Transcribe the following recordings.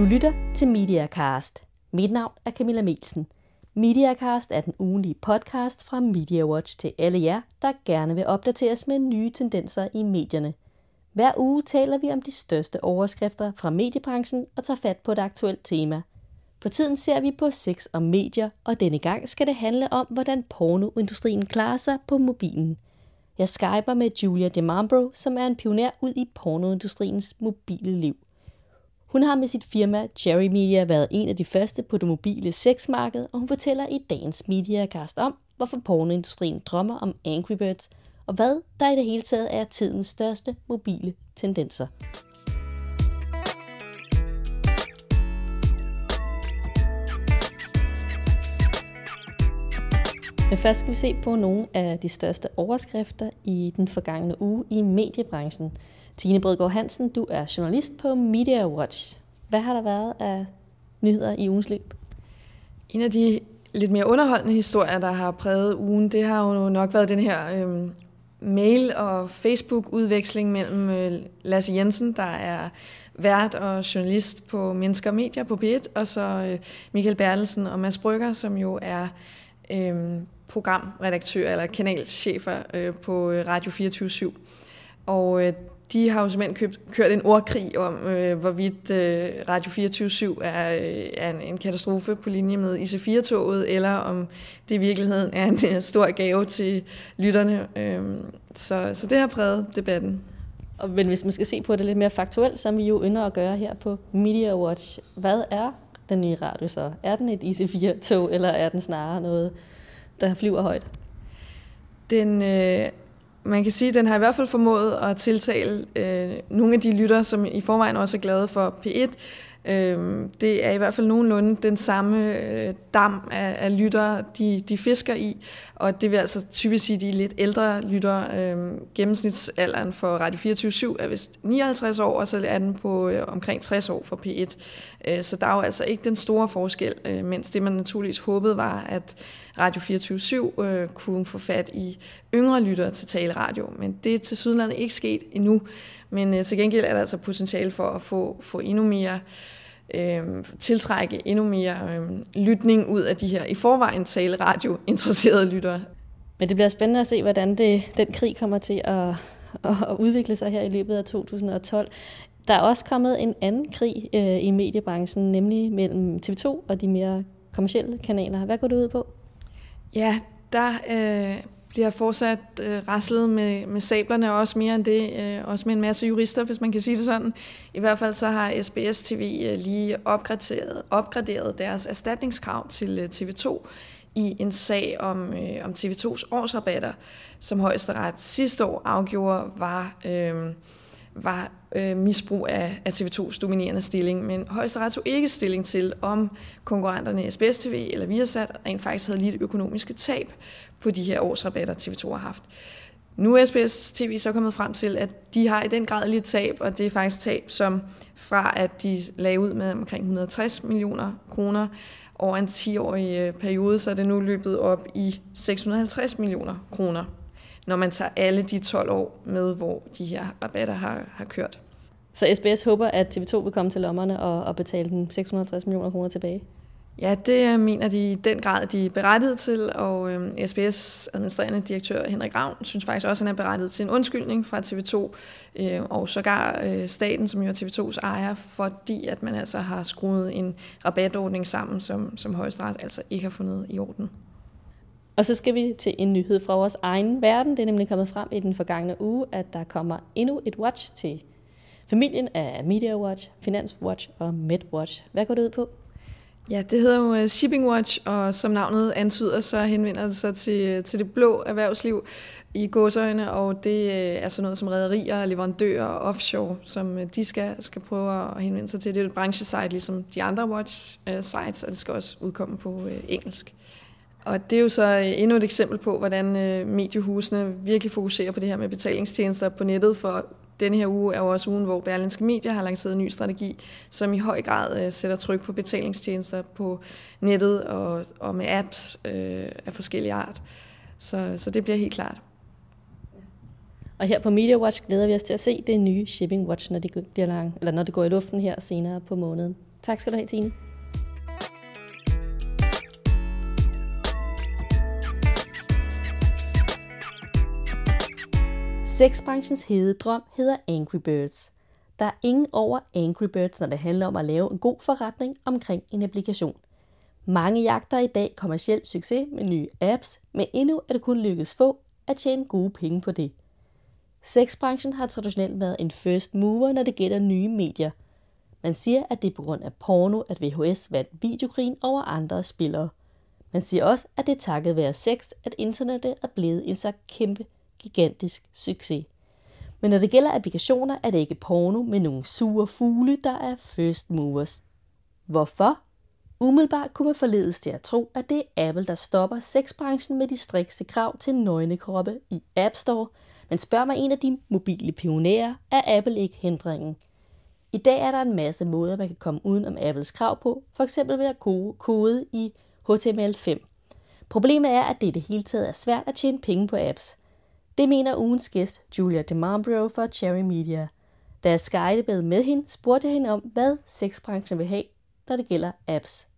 Du lytter til Mediacast. Mit navn er Camilla Melsen. Mediacast er den ugenlige podcast fra MediaWatch til alle jer, der gerne vil opdateres med nye tendenser i medierne. Hver uge taler vi om de største overskrifter fra mediebranchen og tager fat på et aktuelt tema. For tiden ser vi på sex og medier, og denne gang skal det handle om, hvordan pornoindustrien klarer sig på mobilen. Jeg skyper med Julia DeMambro, som er en pioner ud i pornoindustriens mobile liv. Hun har med sit firma Cherry Media været en af de første på det mobile sexmarked, og hun fortæller i dagens Mediacast om, hvorfor pornoindustrien drømmer om Angry Birds, og hvad der i det hele taget er tidens største mobile tendenser. Men først skal vi se på nogle af de største overskrifter i den forgangne uge i mediebranchen. Tine Bredgaard Hansen, du er journalist på Media Watch. Hvad har der været af nyheder i ugens løb? En af de lidt mere underholdende historier, der har præget ugen, det har jo nok været den her øh, mail- og Facebook-udveksling mellem øh, Lasse Jensen, der er vært og journalist på Mennesker og Medier på B1, og så øh, Michael Bertelsen og Mads Brygger, som jo er øh, programredaktør eller kanalchefer øh, på øh, Radio 24 Og øh, de har jo simpelthen købt, kørt en ordkrig om, øh, hvorvidt øh, Radio 24 er, øh, er en, en katastrofe på linje med IC4-toget, eller om det i virkeligheden er en, en stor gave til lytterne. Øh, så, så det har præget debatten. Men hvis man skal se på det lidt mere faktuelt, som vi jo ynder at gøre her på Media Watch, hvad er den nye radio så? Er den et IC4-tog, eller er den snarere noget, der flyver højt? Den, øh, man kan sige, at den har i hvert fald formået at tiltale øh, nogle af de lytter, som i forvejen også er glade for P1. Øh, det er i hvert fald nogenlunde den samme øh, dam af, af lyttere, de, de fisker i. Og det vil altså typisk sige, de lidt ældre lytter. Øh, gennemsnitsalderen for Radio 24 er vist 59 år, og så er den på øh, omkring 60 år for P1. Øh, så der er jo altså ikke den store forskel, øh, mens det man naturligvis håbede var, at Radio 24 øh, kunne få fat i yngre lyttere til taleradio. Men det er til sydlandet ikke sket endnu. Men øh, til gengæld er der altså potentiale for at få, få endnu mere øh, tiltrække endnu mere øh, lytning ud af de her i forvejen tale radio interesserede lyttere. Men det bliver spændende at se, hvordan det, den krig kommer til at, at, udvikle sig her i løbet af 2012. Der er også kommet en anden krig øh, i mediebranchen, nemlig mellem TV2 og de mere kommercielle kanaler. Hvad går det ud på? Ja, der øh, bliver fortsat øh, raslet med, med sablerne, og også mere end det, øh, også med en masse jurister, hvis man kan sige det sådan. I hvert fald så har SBS TV øh, lige opgraderet, opgraderet deres erstatningskrav til øh, TV2 i en sag om, øh, om TV2's årsrabatter, som højesteret sidste år afgjorde var... Øh, var øh, misbrug af, af TV2's dominerende stilling, men højesteret tog ikke stilling til, om konkurrenterne SBS TV eller Viasat rent faktisk havde lidt økonomiske tab på de her årsrabatter, TV2 har haft. Nu er SBS TV så kommet frem til, at de har i den grad lidt tab, og det er faktisk tab, som fra at de lagde ud med omkring 160 millioner kroner over en 10-årig øh, periode, så er det nu løbet op i 650 millioner kroner når man tager alle de 12 år med, hvor de her rabatter har, har kørt. Så SBS håber, at TV2 vil komme til lommerne og, og betale den 650 millioner kroner tilbage? Ja, det mener de i den grad, de er berettiget til, og øh, SBS administrerende direktør Henrik Ravn synes faktisk også, at han er berettiget til en undskyldning fra TV2, øh, og sågar øh, staten, som jo er TV2's ejer, fordi at man altså har skruet en rabatordning sammen, som, som højesteret altså ikke har fundet i orden. Og så skal vi til en nyhed fra vores egen verden. Det er nemlig kommet frem i den forgangne uge, at der kommer endnu et watch til familien af Media Watch, Finance Watch og MedWatch. Hvad går det ud på? Ja, det hedder jo øh, Shipping Watch, og som navnet antyder, så henvender det sig til, øh, til det blå erhvervsliv i godsøjne, og det øh, er sådan noget som rædderier, leverandører og offshore, som de skal, skal prøve at henvende sig til. Det er et branchesite, ligesom de andre watch-sites, og det skal også udkomme på engelsk. Og det er jo så øh, endnu et eksempel på, hvordan øh, mediehusene virkelig fokuserer på det her med betalingstjenester på nettet, for denne her uge er jo også ugen, hvor Berlinske Medier har lanceret en ny strategi, som i høj grad øh, sætter tryk på betalingstjenester på nettet og, og med apps øh, af forskellige art. Så, så det bliver helt klart. Og her på Media Watch glæder vi os til at se det nye Shipping Watch, når det, bliver lang, eller når det går i luften her senere på måneden. Tak skal du have, Tine. Sexbranchens hede drøm hedder Angry Birds. Der er ingen over Angry Birds, når det handler om at lave en god forretning omkring en applikation. Mange jagter i dag kommersiel succes med nye apps, men endnu er det kun lykkedes få at tjene gode penge på det. Sexbranchen har traditionelt været en first mover, når det gælder nye medier. Man siger, at det er på grund af porno, at VHS vandt videokrigen over andre spillere. Man siger også, at det er takket være sex, at internettet er blevet en så kæmpe, gigantisk succes. Men når det gælder applikationer, er det ikke porno med nogle sure fugle, der er first movers. Hvorfor? Umiddelbart kunne man forledes til at tro, at det er Apple, der stopper sexbranchen med de strikse krav til nøgne kroppe i App Store, men spørg mig en af de mobile pionerer, er Apple ikke hindringen. I dag er der en masse måder, man kan komme uden om Apples krav på, f.eks. ved at kode i HTML5. Problemet er, at det i det hele taget er svært at tjene penge på apps. Det mener ugens gæst Julia fra Cherry Media. Da jeg med hende, spurgte jeg hende om, hvad sexbranchen vil have, når det gælder apps.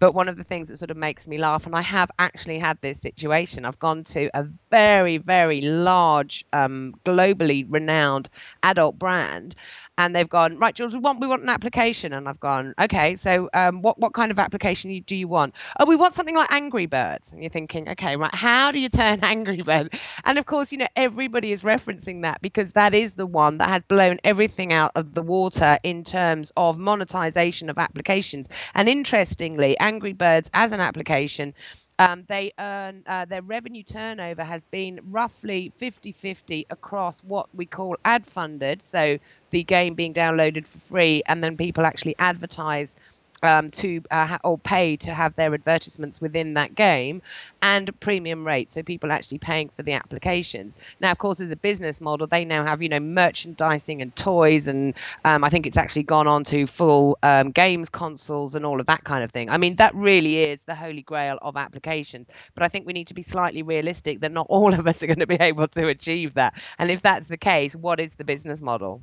But one of the things that sort of makes me laugh, and I have actually had this situation, I've gone to a very, very large, um, globally renowned adult brand, and they've gone right, Jules. We want we want an application, and I've gone okay. So um, what what kind of application do you want? Oh, we want something like Angry Birds, and you're thinking, okay, right, how do you turn Angry Bird? And of course, you know everybody is referencing that because that is the one that has blown everything out of the water in terms of monetization of applications. And interestingly, Angry Birds as an application um, they earn uh, their revenue turnover has been roughly 50 50 across what we call ad funded, so the game being downloaded for free, and then people actually advertise um, to uh, or pay to have their advertisements within that game and premium rates. So people actually paying for the applications. Now of course as a business model they now have you know merchandising and toys and um, i think it's actually gone on to full um, games consoles and all of that kind of thing. I mean that really is the holy grail of applications. But i think we need to be slightly realistic that not all of us are going to be able to achieve that. And if that's the case what is the business model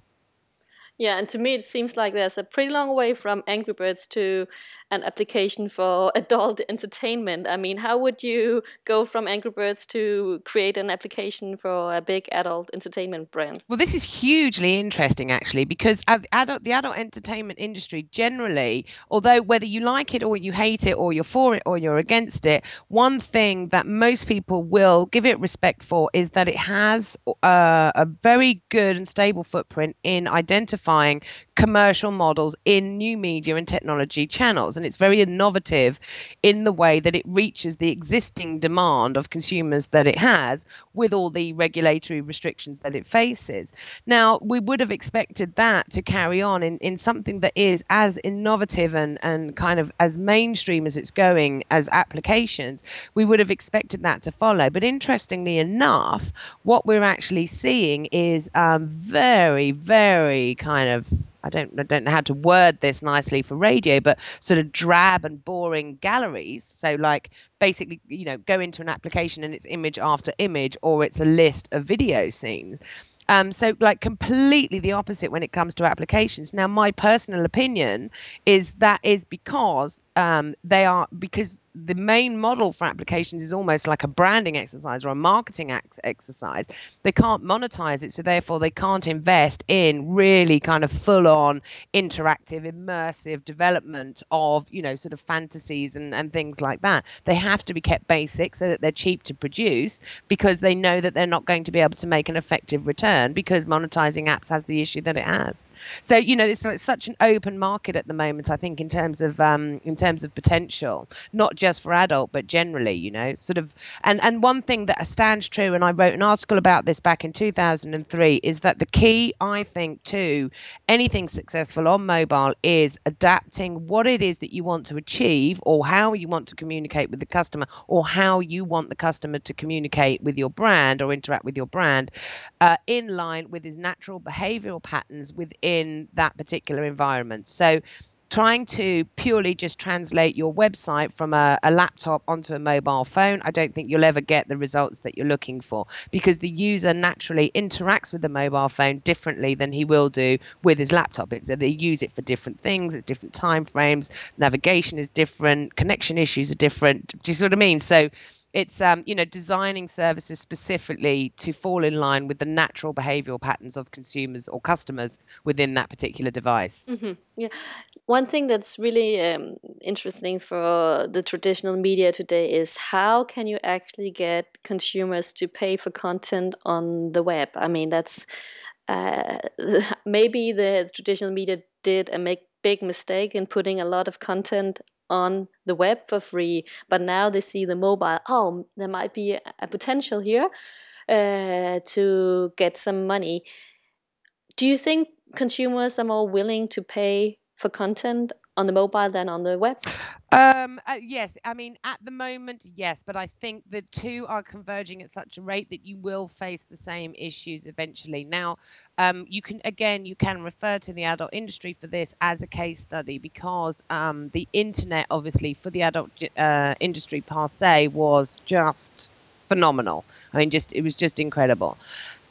yeah, and to me it seems like there's a pretty long way from Angry Birds to an application for adult entertainment. I mean, how would you go from Angry Birds to create an application for a big adult entertainment brand? Well, this is hugely interesting actually because adult, the adult entertainment industry generally, although whether you like it or you hate it or you're for it or you're against it, one thing that most people will give it respect for is that it has uh, a very good and stable footprint in identifying identifying commercial models in new media and technology channels. And it's very innovative in the way that it reaches the existing demand of consumers that it has with all the regulatory restrictions that it faces. Now, we would have expected that to carry on in, in something that is as innovative and, and kind of as mainstream as it's going as applications. We would have expected that to follow. But interestingly enough, what we're actually seeing is um, very, very kind of I don't I don't know how to word this nicely for radio, but sort of drab and boring galleries. So like basically, you know, go into an application and it's image after image, or it's a list of video scenes. Um, so, like, completely the opposite when it comes to applications. Now, my personal opinion is that is because um, they are because the main model for applications is almost like a branding exercise or a marketing ex- exercise. They can't monetize it, so therefore they can't invest in really kind of full-on interactive, immersive development of you know sort of fantasies and, and things like that. They have to be kept basic so that they're cheap to produce because they know that they're not going to be able to make an effective return because monetizing apps has the issue that it has. So you know it's, it's such an open market at the moment. I think in terms of um, in terms of potential, not just for adult, but generally, you know, sort of. And and one thing that stands true, and I wrote an article about this back in 2003, is that the key, I think, to anything successful on mobile is adapting what it is that you want to achieve or how you want to communicate with the customer or how you want the customer to communicate with your brand or interact with your brand uh, in line with his natural behavioral patterns within that particular environment. So trying to purely just translate your website from a, a, laptop onto a mobile phone, I don't think you'll ever get the results that you're looking for because the user naturally interacts with the mobile phone differently than he will do with his laptop. It's they use it for different things, it's different time frames, navigation is different, connection issues are different. Do you see what I mean? So it's um, you know designing services specifically to fall in line with the natural behavioral patterns of consumers or customers within that particular device. Mm-hmm. yeah. One thing that's really um, interesting for the traditional media today is how can you actually get consumers to pay for content on the web? I mean that's uh, maybe the traditional media did a make big mistake in putting a lot of content on the web for free, but now they see the mobile. Oh, there might be a potential here uh, to get some money. Do you think consumers are more willing to pay for content on the mobile than on the web? Um, uh, yes, I mean at the moment, yes, but I think the two are converging at such a rate that you will face the same issues eventually. Now, um, you can again, you can refer to the adult industry for this as a case study because um, the internet, obviously, for the adult uh, industry per se, was just phenomenal. I mean, just it was just incredible.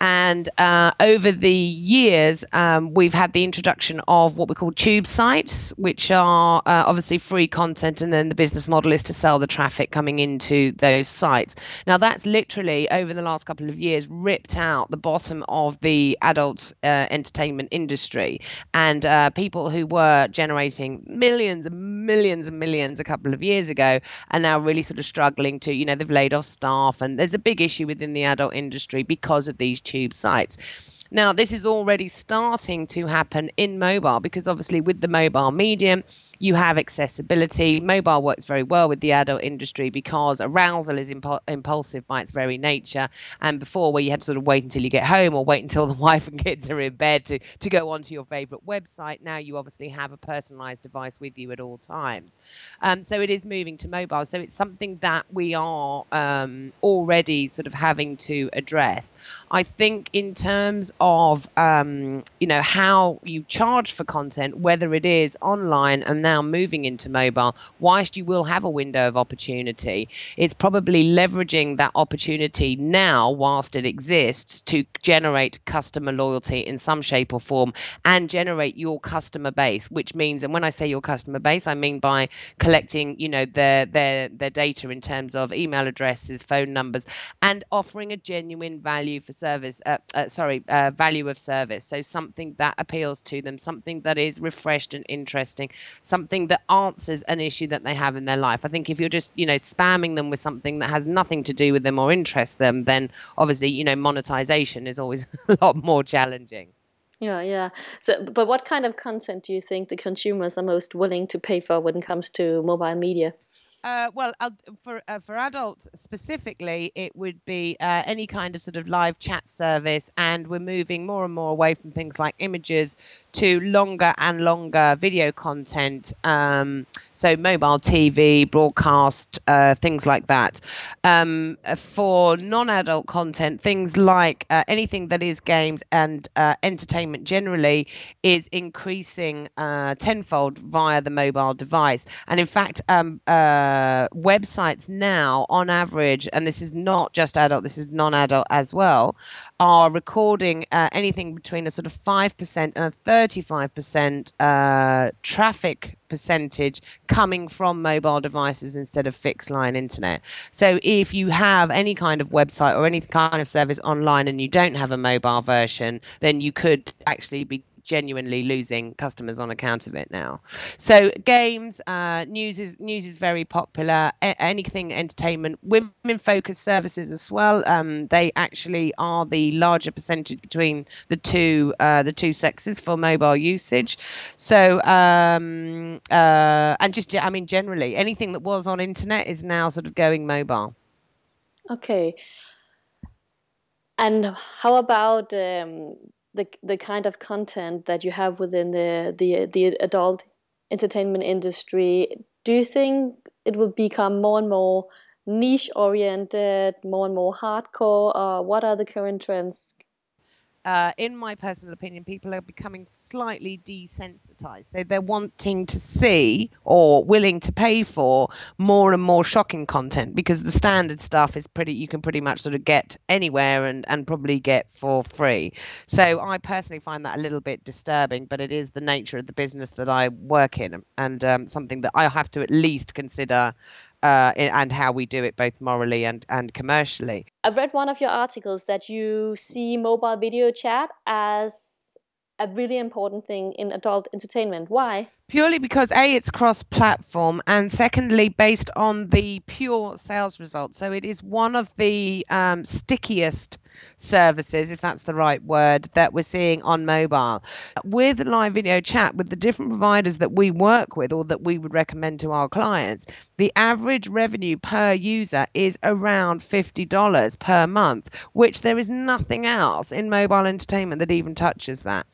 And uh, over the years, um, we've had the introduction of what we call tube sites, which are uh, obviously free content, and then the business model is to sell the traffic coming into those sites. Now, that's literally over the last couple of years ripped out the bottom of the adult uh, entertainment industry, and uh, people who were generating millions and millions and millions a couple of years ago are now really sort of struggling to, you know, they've laid off staff, and there's a big issue within the adult industry because of these YouTube sites. Now, this is already starting to happen in mobile because obviously, with the mobile medium, you have accessibility. Mobile works very well with the adult industry because arousal is impu- impulsive by its very nature. And before, where you had to sort of wait until you get home or wait until the wife and kids are in bed to, to go onto your favorite website, now you obviously have a personalized device with you at all times. Um, so it is moving to mobile. So it's something that we are um, already sort of having to address. I think in terms of um, you know how you charge for content, whether it is online and now moving into mobile, whilst you will have a window of opportunity, it's probably leveraging that opportunity now whilst it exists to generate customer loyalty in some shape or form and generate your customer base, which means, and when I say your customer base, I mean by collecting, you know, their their their data in terms of email addresses, phone numbers, and offering a genuine value for service. Uh, uh, sorry. Uh, value of service. So something that appeals to them, something that is refreshed and interesting, something that answers an issue that they have in their life. I think if you're just, you know, spamming them with something that has nothing to do with them or interest them, then obviously, you know, monetization is always a lot more challenging. Yeah, yeah. So, but what kind of content do you think the consumers are most willing to pay for when it comes to mobile media? Uh, well, for uh, for adults specifically, it would be uh, any kind of sort of live chat service, and we're moving more and more away from things like images to longer and longer video content. Um, so mobile TV, broadcast, uh, things like that. Um, for non-adult content, things like uh, anything that is games and entertainment generally is increasing tenfold via the mobile device, and in fact. Um, uh, websites now, on average, and this is not just adult, this is non adult as well, are recording uh, anything between a sort of 5% and a 35% uh, traffic percentage coming from mobile devices instead of fixed line internet. So if you have any kind of website or any kind of service online and you don't have a mobile version, then you could actually be genuinely losing customers on account of it now. So games, uh, news is news is very popular. A- anything entertainment, women focused services as well. Um, they actually are the larger percentage between the two uh, the two sexes for mobile usage. So um, uh, and just I mean generally anything that was on internet is now sort of going mobile. Okay. And how about um, the the kind of content that you have within the the the adult entertainment industry do you think it will become more and more niche oriented more and more hardcore or what are the current trends uh, in my personal opinion, people are becoming slightly desensitized. So they're wanting to see or willing to pay for more and more shocking content because the standard stuff is pretty, you can pretty much sort of get anywhere and, and probably get for free. So I personally find that a little bit disturbing, but it is the nature of the business that I work in and um, something that I have to at least consider uh, and how we do it both morally and, and commercially. I've read one of your articles that you see mobile video chat as a really important thing in adult entertainment. Why? Purely because A, it's cross platform, and secondly, based on the pure sales results. So it is one of the um, stickiest services, if that's the right word, that we're seeing on mobile. With live video chat, with the different providers that we work with or that we would recommend to our clients, the average revenue per user is around $50 per month, which there is nothing else in mobile entertainment that even touches that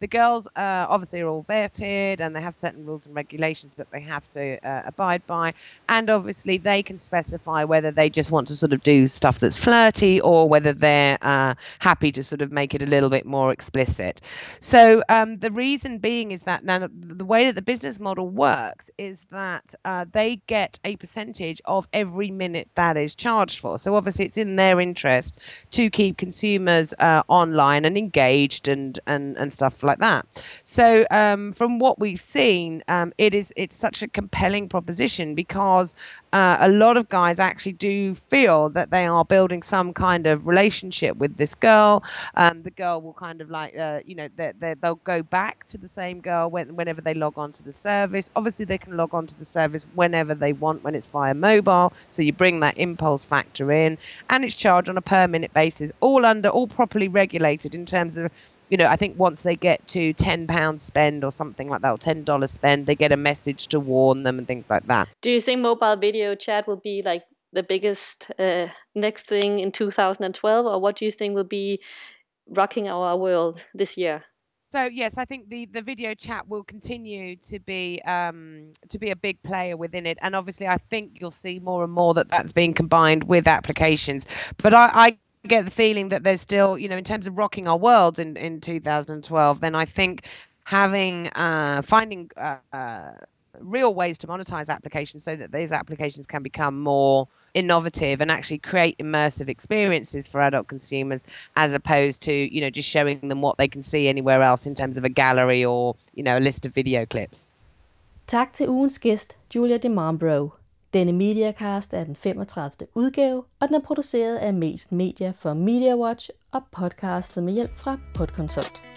the girls uh, obviously are all vetted and they have certain rules and regulations that they have to uh, abide by. And obviously, they can specify whether they just want to sort of do stuff that's flirty or whether they're uh, happy to sort of make it a little bit more explicit. So, um, the reason being is that now the way that the business model works is that uh, they get a percentage of every minute that is charged for. So, obviously, it's in their interest to keep consumers uh, online and engaged and, and, and stuff like like that. So um, from what we've seen, um, it is it's such a compelling proposition because uh, a lot of guys actually do feel that they are building some kind of relationship with this girl. Um, the girl will kind of like, uh, you know, they, they'll go back to the same girl when, whenever they log on to the service. Obviously, they can log on to the service whenever they want when it's via mobile. So you bring that impulse factor in, and it's charged on a per minute basis, all under, all properly regulated in terms of you know, I think once they get to ten pounds spend or something like that, or ten dollars spend, they get a message to warn them and things like that. Do you think mobile video chat will be like the biggest uh, next thing in 2012, or what do you think will be rocking our world this year? So yes, I think the, the video chat will continue to be um, to be a big player within it, and obviously I think you'll see more and more that that's being combined with applications. But I, I get the feeling that there's still, you know, in terms of rocking our world in, in 2012, then I think having, uh, finding uh, uh, real ways to monetize applications so that these applications can become more innovative and actually create immersive experiences for adult consumers as opposed to you know just showing them what they can see anywhere else in terms of a gallery or you know a list of video clips. Tak til ugens gæst, Julia DeMambro. Denne Mediacast er den 35. udgave, og den er produceret af Mest Media for MediaWatch og podcastet med hjælp fra Podconsult.